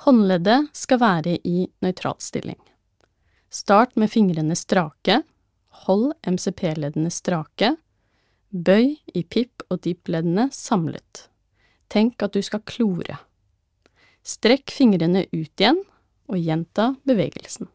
Håndleddet skal være i nøytralstilling. Start med fingrene strake, hold MCP-leddene strake, bøy i pip- og dip-leddene samlet. Tenk at du skal klore. Strekk fingrene ut igjen, og gjenta bevegelsen.